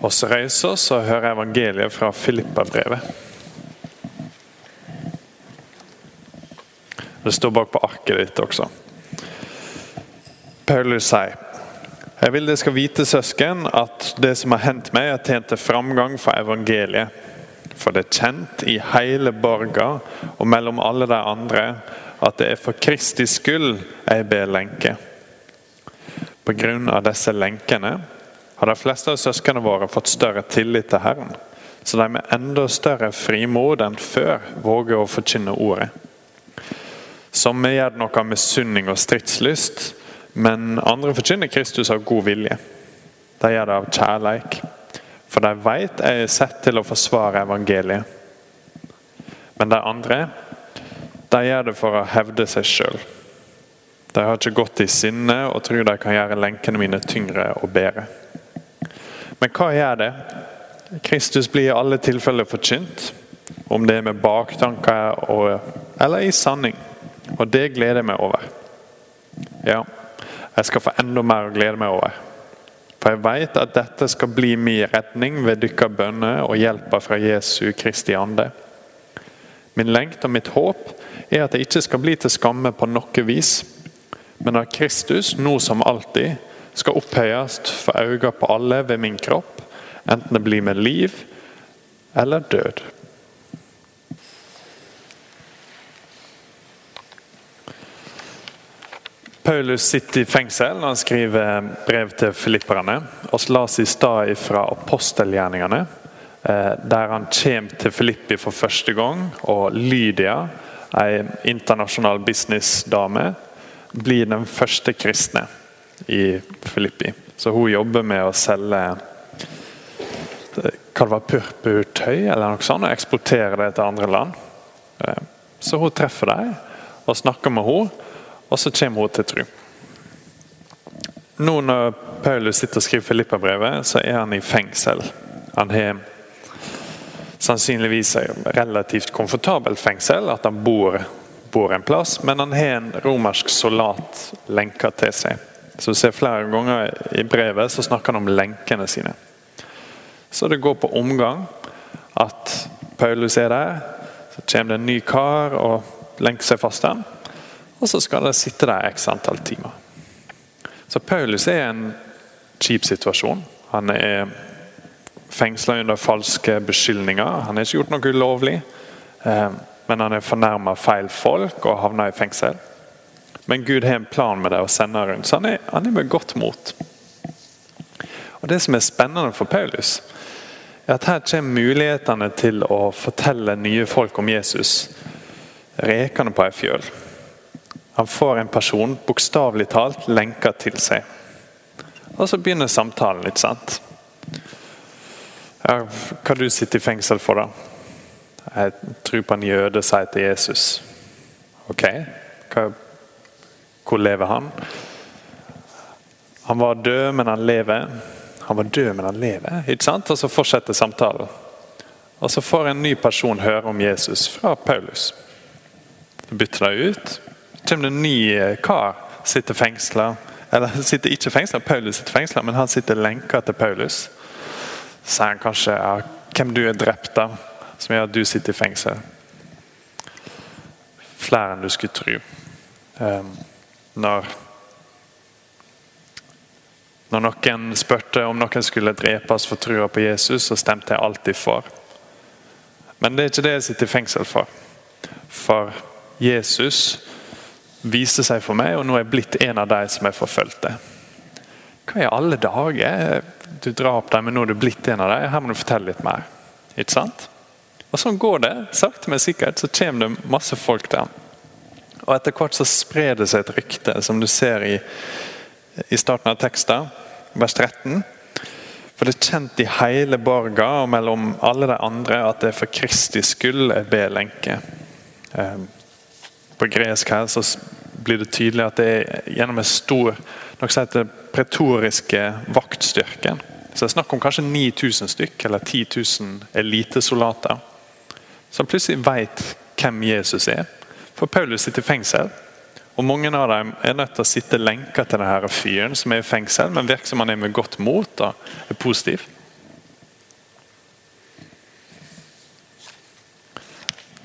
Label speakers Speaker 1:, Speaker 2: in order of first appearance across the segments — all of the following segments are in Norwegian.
Speaker 1: oss reise oss og høre evangeliet fra Filippa-brevet. Det står bak på arket ditt også. Paulus sier jeg vil dere skal vite, søsken, at det som har hendt meg, har tjent til framgang for evangeliet. For det er kjent i hele borga og mellom alle de andre at det er for Kristi skyld jeg ber lenke. På grunn av disse lenkene har de fleste av søsknene våre fått større tillit til Herren, så de med enda større frimod enn før våger å forkynne ordet. Som gjør noe av misunning og stridslyst, men andre forkynner Kristus av god vilje. De gjør det av kjærleik, for de vet jeg er sett til å forsvare evangeliet. Men de andre de gjør det for å hevde seg sjøl. De har ikke gått i sinne og tror de kan gjøre lenkene mine tyngre og bedre. Men hva gjør det? Kristus blir i alle tilfeller forkynt, om det er med baktanker og, eller i sanning. Og det gleder jeg meg over. Ja, jeg skal få enda mer å glede meg over. For jeg vet at dette skal bli min redning ved deres bønner og hjelpa fra Jesu Kristi ande. Min lengt og mitt håp er at jeg ikke skal bli til skamme på noe vis, men at Kristus, nå som alltid, skal opphøyes for øynene på alle ved min kropp, enten det blir med liv eller død. Paulus sitter i fengsel når han skriver brev til filipperne. Vi las i stad fra apostelgjerningene, eh, der han kommer til Filippi for første gang. Og Lydia, ei internasjonal businessdame, blir den første kristne i Filippi. Så hun jobber med å selge hva det var, purpurtøy eller noe sånt, og eksportere det til andre land. Eh, så hun treffer dem og snakker med henne, og så kommer hun til tro. Nå når Paulus sitter og skriver Filippa-brevet, så er han i fengsel. Han har sannsynligvis et relativt komfortabelt fengsel, at han bor, bor en plass, men han har en romersk soldat lenka til seg. Så du ser Flere ganger i brevet så snakker han om lenkene sine. Så det går på omgang at Paulus er der. Så kommer det en ny kar og lenker seg fast der. Og så skal de sitte der x antall timer. Så Paulus er i en kjip situasjon. Han er fengsla under falske beskyldninger. Han har ikke gjort noe ulovlig, eh, men han er fornærma feil folk og havna i fengsel. Men Gud har en plan med det og sender rundt. Så han er, han er med godt mot. Og Det som er spennende for Paulus, er at her kommer mulighetene til å fortelle nye folk om Jesus rekende på ei fjøl. Han får en person, bokstavelig talt, lenka til seg. Og så begynner samtalen, litt sant? Ja, hva du sitter i fengsel for, da? Jeg tror på en jøde, sier til Jesus. Ok, hva hvor lever han? Han var død, men han lever. Han var død, men han lever. Ikke sant? Og Så fortsetter samtalen. Og Så får en ny person høre om Jesus fra Paulus. Bytter det ut. Så kommer det en ny eh, kar. Sitter fengsla. Eller sitter ikke fengsla, Paulus sitter fengsla, men han sitter lenka til Paulus. Så sier han kanskje ja, hvem du er drept av, som gjør at du sitter i fengsel. Flere enn du skulle tro. Um, når når noen spurte om noen skulle drepes for trua på Jesus, så stemte jeg alltid for. Men det er ikke det jeg sitter i fengsel for. For Jesus viste seg for meg, og nå er jeg blitt en av de som er forfulgte. Hva i alle dager? Du drap dem, men nå er du blitt en av dem. Her må du fortelle litt mer. Ikke sant? Og Sånn går det. Sakte, men sikkert så kommer det masse folk til ham. Og Etter hvert så sprer det seg et rykte, som du ser i, i starten av teksten, vers 13. For det er kjent i hele borga og mellom alle de andre at det er for Kristi skyld jeg ber lenke. Ehm, på gresk her så blir det tydelig at det er gjennom en stor noe som heter pretoriske vaktstyrken. Så det er snakk om kanskje 9000 stykk, eller 10 000 elitesoldater. Som plutselig vet hvem Jesus er. For Paulus sitter i fengsel, og mange av dem er nødt til å sitte lenka til denne fyren som er i fengsel, men virker som han er med godt mot og er positiv.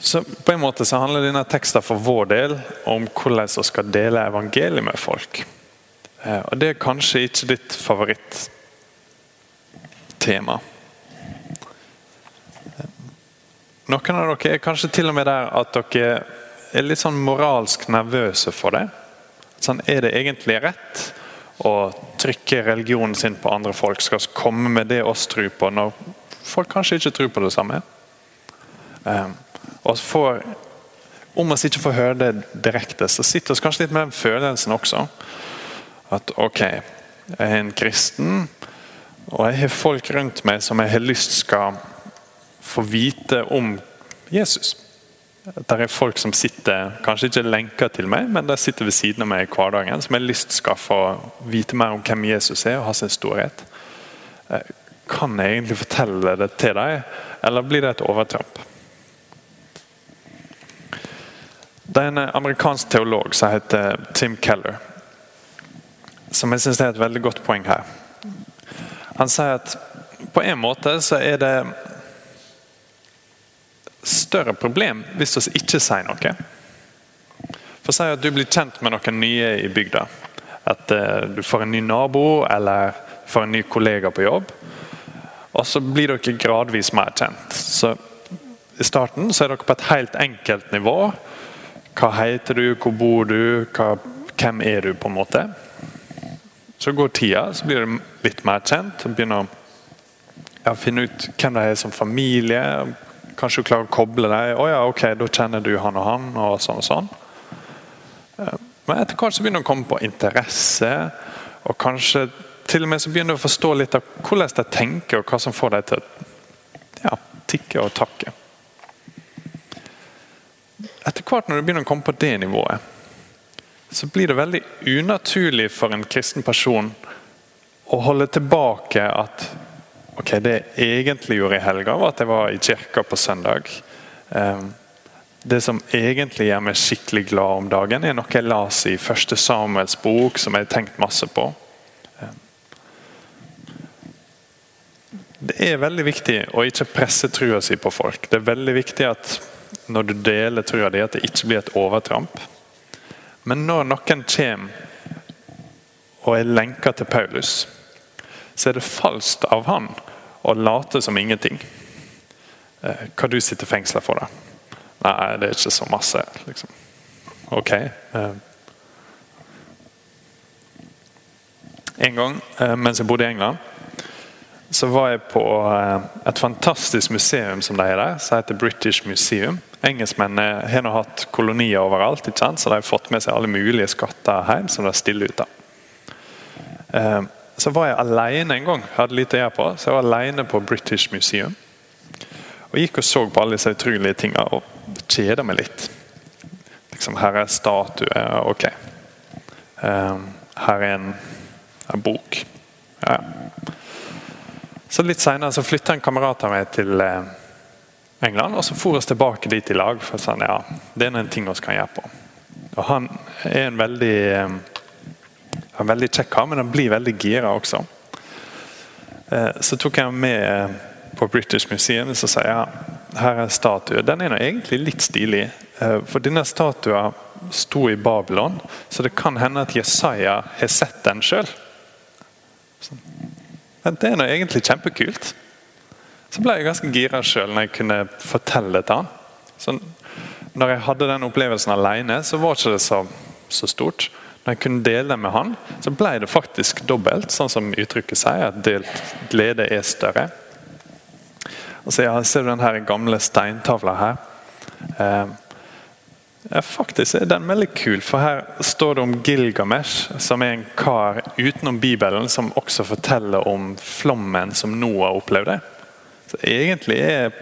Speaker 1: Så på en måte så handler denne teksten for vår del om hvordan vi skal dele evangeliet med folk. Eh, og det er kanskje ikke ditt favorittema. Noen av dere er kanskje til og med der at dere er litt sånn moralsk nervøse for det. Sånn, er det egentlig rett å trykke religionen sin på andre folk? Skal komme med det oss tror på, når folk kanskje ikke tror på det samme? Um, og får, Om vi ikke får høre det direkte, så sitter vi kanskje litt med den følelsen også. At ok, jeg er en kristen, og jeg har folk rundt meg som jeg har lyst skal få vite om Jesus. Det er folk som sitter kanskje ikke lenker til meg, men de sitter ved siden av meg i hverdagen, som har lyst skal få vite mer om hvem Jesus er og ha sin storhet. Eh, kan jeg egentlig fortelle det til dem, eller blir det et overtramp? Det er en amerikansk teolog som heter Tim Keller, som jeg syns er et veldig godt poeng her. Han sier at på en måte så er det større problem hvis vi ikke sier noe. For Si at du blir kjent med noen nye i bygda. At uh, du får en ny nabo eller får en ny kollega på jobb. Og så blir dere gradvis mer kjent. Så I starten så er dere på et helt enkelt nivå. Hva heter du, hvor bor du, hva, hvem er du? på en måte. Så går tida, så blir du litt mer kjent. og begynner å finne ut hvem de er som familie, Kanskje du klarer å koble deg. oh ja, ok, da kjenner du han og han. og sånn og sånn. Eh, men etter hvert så begynner du å komme på interesse. Og kanskje til og med så begynner du å forstå litt av hvordan de tenker, og hva som får deg til å ja, tikke og takke. Etter hvert når du begynner å komme på det nivået, så blir det veldig unaturlig for en kristen person å holde tilbake at Ok, Det jeg egentlig gjorde i helga, var at jeg var i kirka på søndag. Ehm, det som egentlig gjør meg skikkelig glad om dagen, er noe jeg las i første Samuels bok, som jeg har tenkt masse på. Ehm, det er veldig viktig å ikke presse trua si på folk. Det er veldig viktig at når du deler trua di, at det ikke blir et overtramp. Men når noen kommer og er lenka til Paulus så er det falskt av han å late som ingenting. Eh, hva du sitter fengsla for, da? Nei, det er ikke så masse. liksom. Ok. Eh. En gang eh, mens jeg bodde i England, så var jeg på et fantastisk museum som de er der, som heter British Museum. Engelskmennene har nå hatt kolonier overalt, så de har fått med seg alle mulige skatter hjem som de stiller ut av så var jeg alene en gang. Jeg hadde lite gjøre på, så jeg var alene på British Museum. Og Gikk og så på alle disse utrolige tingene og kjeda meg litt. Liksom, her er statue, Ok. Um, her er en, en bok. Ja. Så Litt seinere flytta en kamerat av meg til eh, England, og så for oss tilbake dit i lag. for sånn, ja, Det er en ting vi kan gjøre på. Og Han er en veldig eh, han veldig kjekk kar, men han blir veldig gira også. Eh, så tok jeg med eh, på British Museum og sa ja, her er en statue. Den er egentlig litt stilig. Eh, for denne statuen sto i Babylon, så det kan hende at Jesaja har sett den sjøl. Det er nå egentlig kjempekult. Så ble jeg ganske gira sjøl når jeg kunne fortelle til han. Så når jeg hadde den opplevelsen alene, så var ikke det så, så stort. Når jeg kunne dele det med han, så ble det faktisk dobbelt, sånn som uttrykket sier, at delt glede er større. Og så ja, Ser du den gamle steintavla her? Eh, faktisk er den veldig kul, for her står det om Gilgamesh, som er en kar utenom Bibelen som også forteller om flommen som Noah opplevde. Så Egentlig er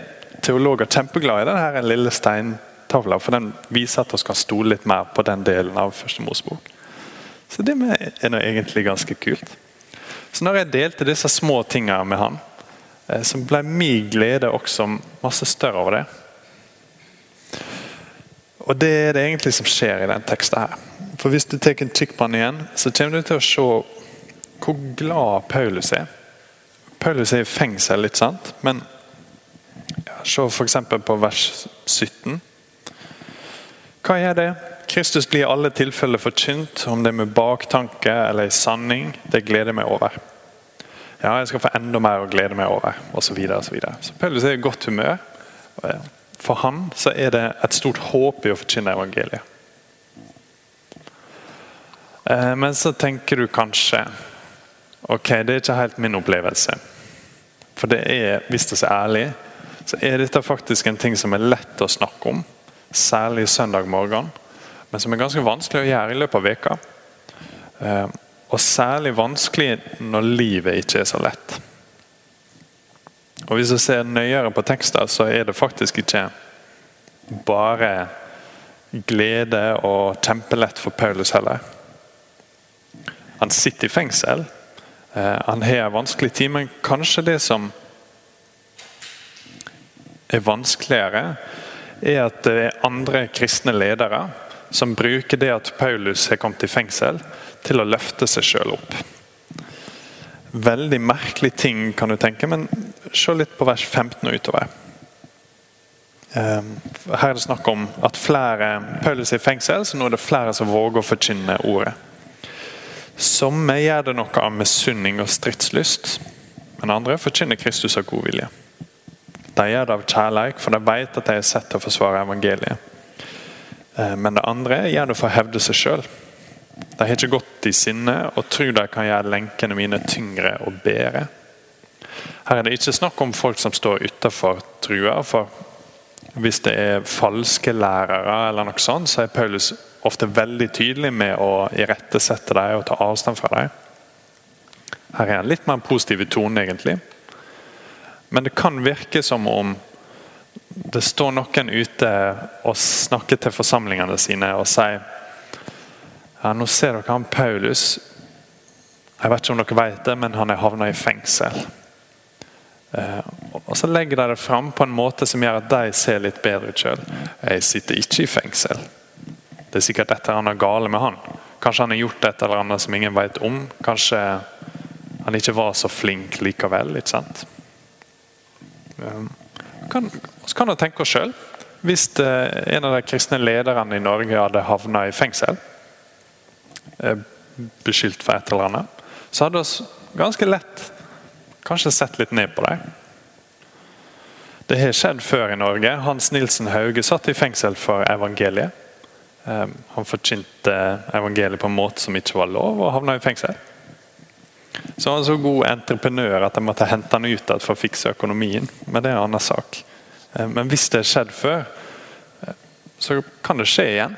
Speaker 1: teologer kjempeglade i denne lille steintavla, for den viser at vi skal stole litt mer på den delen av Første Mosebok. Så det er nå egentlig ganske kult. Så når jeg delte disse små tingene med han, eh, så ble min glede også masse større over det. Og Det er det egentlig som skjer i den teksten. her. For Hvis du tar en kikk på den igjen, så kommer du til å se hvor glad Paulus er. Paulus er i fengsel, litt sant? men ja, se f.eks. på vers 17. Hva er det? Kristus blir i alle tilfeller forkynt, om det er med baktanke eller i sanning. Det gleder meg over. Ja, jeg skal få enda mer å glede meg over, osv. Så, så, så Paulus er i godt humør. For han så er det et stort håp i å forkynne evangeliet. Eh, men så tenker du kanskje Ok, det er ikke helt min opplevelse. For det er, hvis det er ærlig, så er dette faktisk en ting som er lett å snakke om. Særlig søndag morgen. Men som er ganske vanskelig å gjøre i løpet av veka. Eh, og særlig vanskelig når livet ikke er så lett. Og Hvis du ser nøyere på tekster, så er det faktisk ikke bare glede og kjempelett for Paulus heller. Han sitter i fengsel. Eh, han har en vanskelig tid, men kanskje det som er vanskeligere, er at det er andre kristne ledere som bruker det at Paulus har kommet i fengsel, til å løfte seg sjøl opp. Veldig merkelig ting, kan du tenke, men se litt på vers 15 og utover. Eh, her er det snakk om at flere Paulus er i fengsel, så nå er det flere som våger å forkynne ordet. Somme gjør det noe av misunning og stridslyst, men andre forkynner Kristus av god vilje. De gjør det av kjærlighet, for de vet at de er sett til å forsvare evangeliet. Eh, men det andre gjør det for å hevde seg sjøl. De har ikke gått i sinne og tror de kan gjøre lenkene mine tyngre og bedre. Her er det ikke snakk om folk som står utafor trua. for Hvis det er falske lærere, eller noe sånt, så er Paulus ofte veldig tydelig med å irettesette dem og ta avstand fra dem. Her er en litt mer positiv tone, egentlig. Men det kan virke som om det står noen ute og snakker til forsamlingene sine og sier ja, Nå ser dere han Paulus. Jeg vet ikke om dere vet det, men han er havna i fengsel. Eh, og Så legger de det fram på en måte som gjør at de ser litt bedre ut sjøl. Jeg sitter ikke i fengsel. Det er sikkert et eller annet gale med han. Kanskje han har gjort et eller annet som ingen vet om. Kanskje han ikke var så flink likevel. ikke sant? Um, kan, kan du tenke oss sjøl. Hvis eh, en av de kristne lederne i Norge hadde havna i fengsel, eh, beskyldt for et eller annet, så hadde vi ganske lett kanskje sett litt ned på dem. Det har skjedd før i Norge. Hans Nilsen Hauge satt i fengsel for evangeliet. Ehm, han forkynte evangeliet på en måte som ikke var lov, og havna i fengsel. Så han var så god entreprenør at jeg måtte hente han ut igjen for å fikse økonomien. Men det er en annen sak. Ehm, men hvis det har skjedd før, eh, så kan det skje igjen.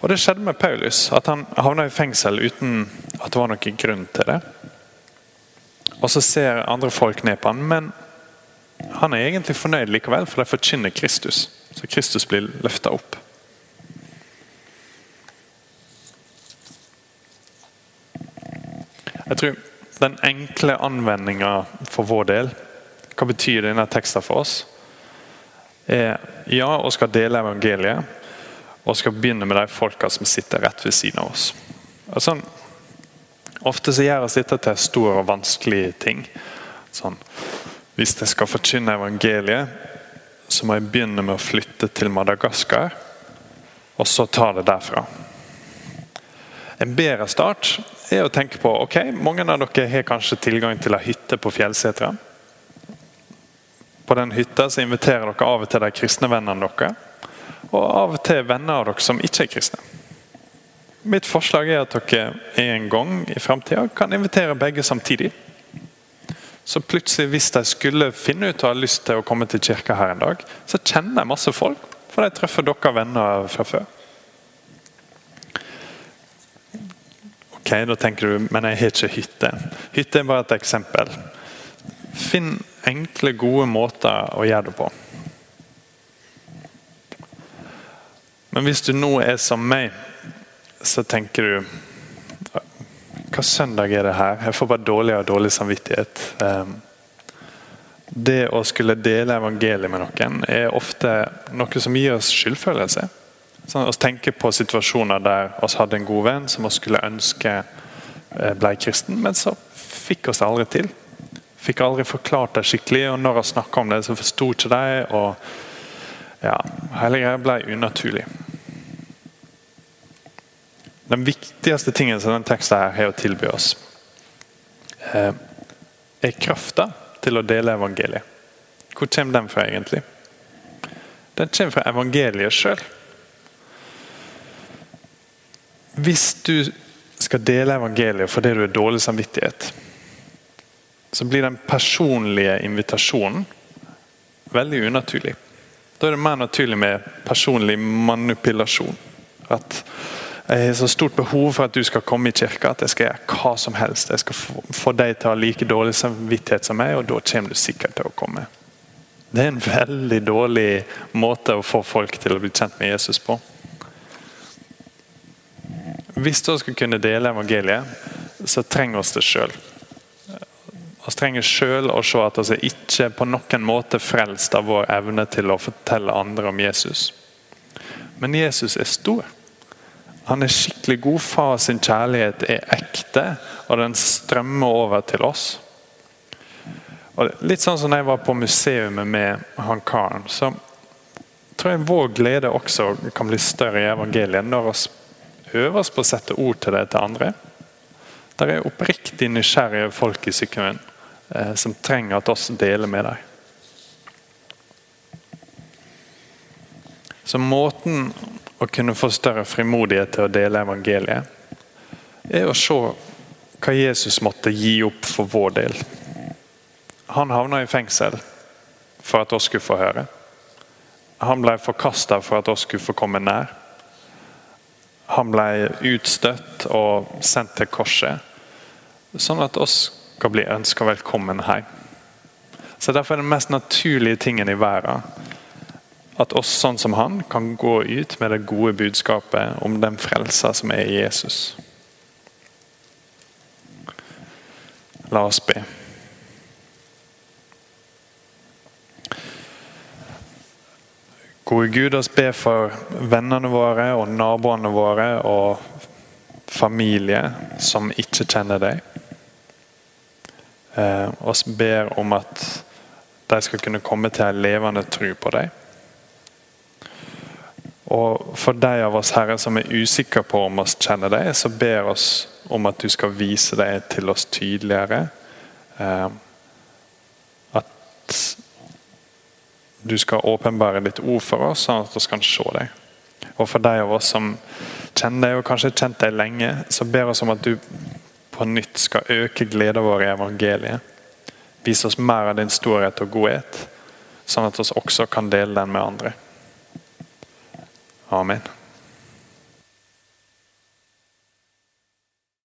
Speaker 1: Og Det skjedde med Paulus, at han havna i fengsel uten at det var noen grunn til det. Og Så ser andre folk ned på han, men han er egentlig fornøyd likevel, for de forkynner Kristus. Så Kristus blir løfta opp. Jeg tror den enkle anvendinga for vår del, hva betyr denne teksten for oss? er ja, vi skal dele evangeliet, og skal begynne med de folka som sitter rett ved siden av oss. Altså, ofte så gjør oss dette til store og vanskelige ting. Sånn, hvis jeg skal forkynne evangeliet, så må jeg begynne med å flytte til Madagaskar, og så ta det derfra. En bedre start er å tenke på ok, mange av dere har kanskje tilgang til ei hytte på Fjellsetra. På den hytta så inviterer dere av og til de kristne vennene deres. Og av og til venner av dere som ikke er kristne. Mitt forslag er at dere en gang i framtida kan invitere begge samtidig. Så plutselig, hvis de skulle finne ut og ha lyst til å komme til kirka her en dag, så kjenner jeg masse folk, for de treffer dere venner fra før. Ok, Da tenker du men jeg har ikke hytte. Hytte er bare et eksempel. Finn enkle, gode måter å gjøre det på. Men hvis du nå er som meg, så tenker du Hva søndag er det her? Jeg får bare dårlig og dårlig samvittighet. Ehm, det å skulle dele evangeliet med noen er ofte noe som gir oss skyldfølelse. Sånn, oss tenker på situasjoner der vi hadde en god venn som vi skulle ønske eh, ble kristen, men så fikk oss det aldri til. Fikk aldri forklart det skikkelig, og når vi snakka om det, så forsto ikke de. og ja, Hele greia ble unaturlig. Den viktigste tingen som den teksten her har å tilby oss, eh, er krafta til å dele evangeliet. Hvor kommer den fra, egentlig? Den kommer fra evangeliet sjøl. Hvis du skal dele evangeliet fordi du har dårlig samvittighet, så blir den personlige invitasjonen veldig unaturlig. Da er det mer naturlig med personlig manipulasjon. At jeg har så stort behov for at du skal komme i kirka at jeg skal gjøre hva som helst. Jeg skal få deg til å ha like dårlig samvittighet som meg, og da kommer du sikkert til å komme. Det er en veldig dårlig måte å få folk til å bli kjent med Jesus på. Hvis vi skal kunne dele evangeliet, så trenger vi det sjøl. Vi trenger sjøl å se at vi ikke på noen måte frelst av vår evne til å fortelle andre om Jesus. Men Jesus er stor. Han er skikkelig god. Far sin kjærlighet er ekte, og den strømmer over til oss. Og litt sånn som da jeg var på museet med han karen, så tror jeg vår glede også kan bli større i evangeliet når vi øver oss på å sette ord til det til andre. Der er oppriktig nysgjerrige folk i Sykkylven eh, som trenger at oss deler med dem. Så måten å kunne få større frimodighet til å dele evangeliet, er å se hva Jesus måtte gi opp for vår del. Han havna i fengsel for at oss skulle få høre. Han ble forkasta for at oss skulle få komme nær. Han ble utstøtt og sendt til korset, sånn at oss skal bli ønska velkommen hjem. Så Derfor er den mest naturlige tingen i verden at oss sånn som han kan gå ut med det gode budskapet om den frelser som er i Jesus. La oss be. Gode Gud, oss be for vennene våre og naboene våre og familie som ikke kjenner deg. Eh, oss ber om at de skal kunne komme til en levende tro på deg. Og for de av oss Herre, som er usikre på om oss kjenner deg, så ber oss om at du skal vise deg til oss tydeligere. Eh, du skal åpenbare ditt ord for oss, sånn at vi kan se deg. Og for de av oss som kjenner deg, og kanskje har kjent deg lenge, så ber oss om at du på nytt skal øke gleden vår i evangeliet. Vis oss mer av din storhet og godhet, sånn at vi også kan dele den med andre. Amen.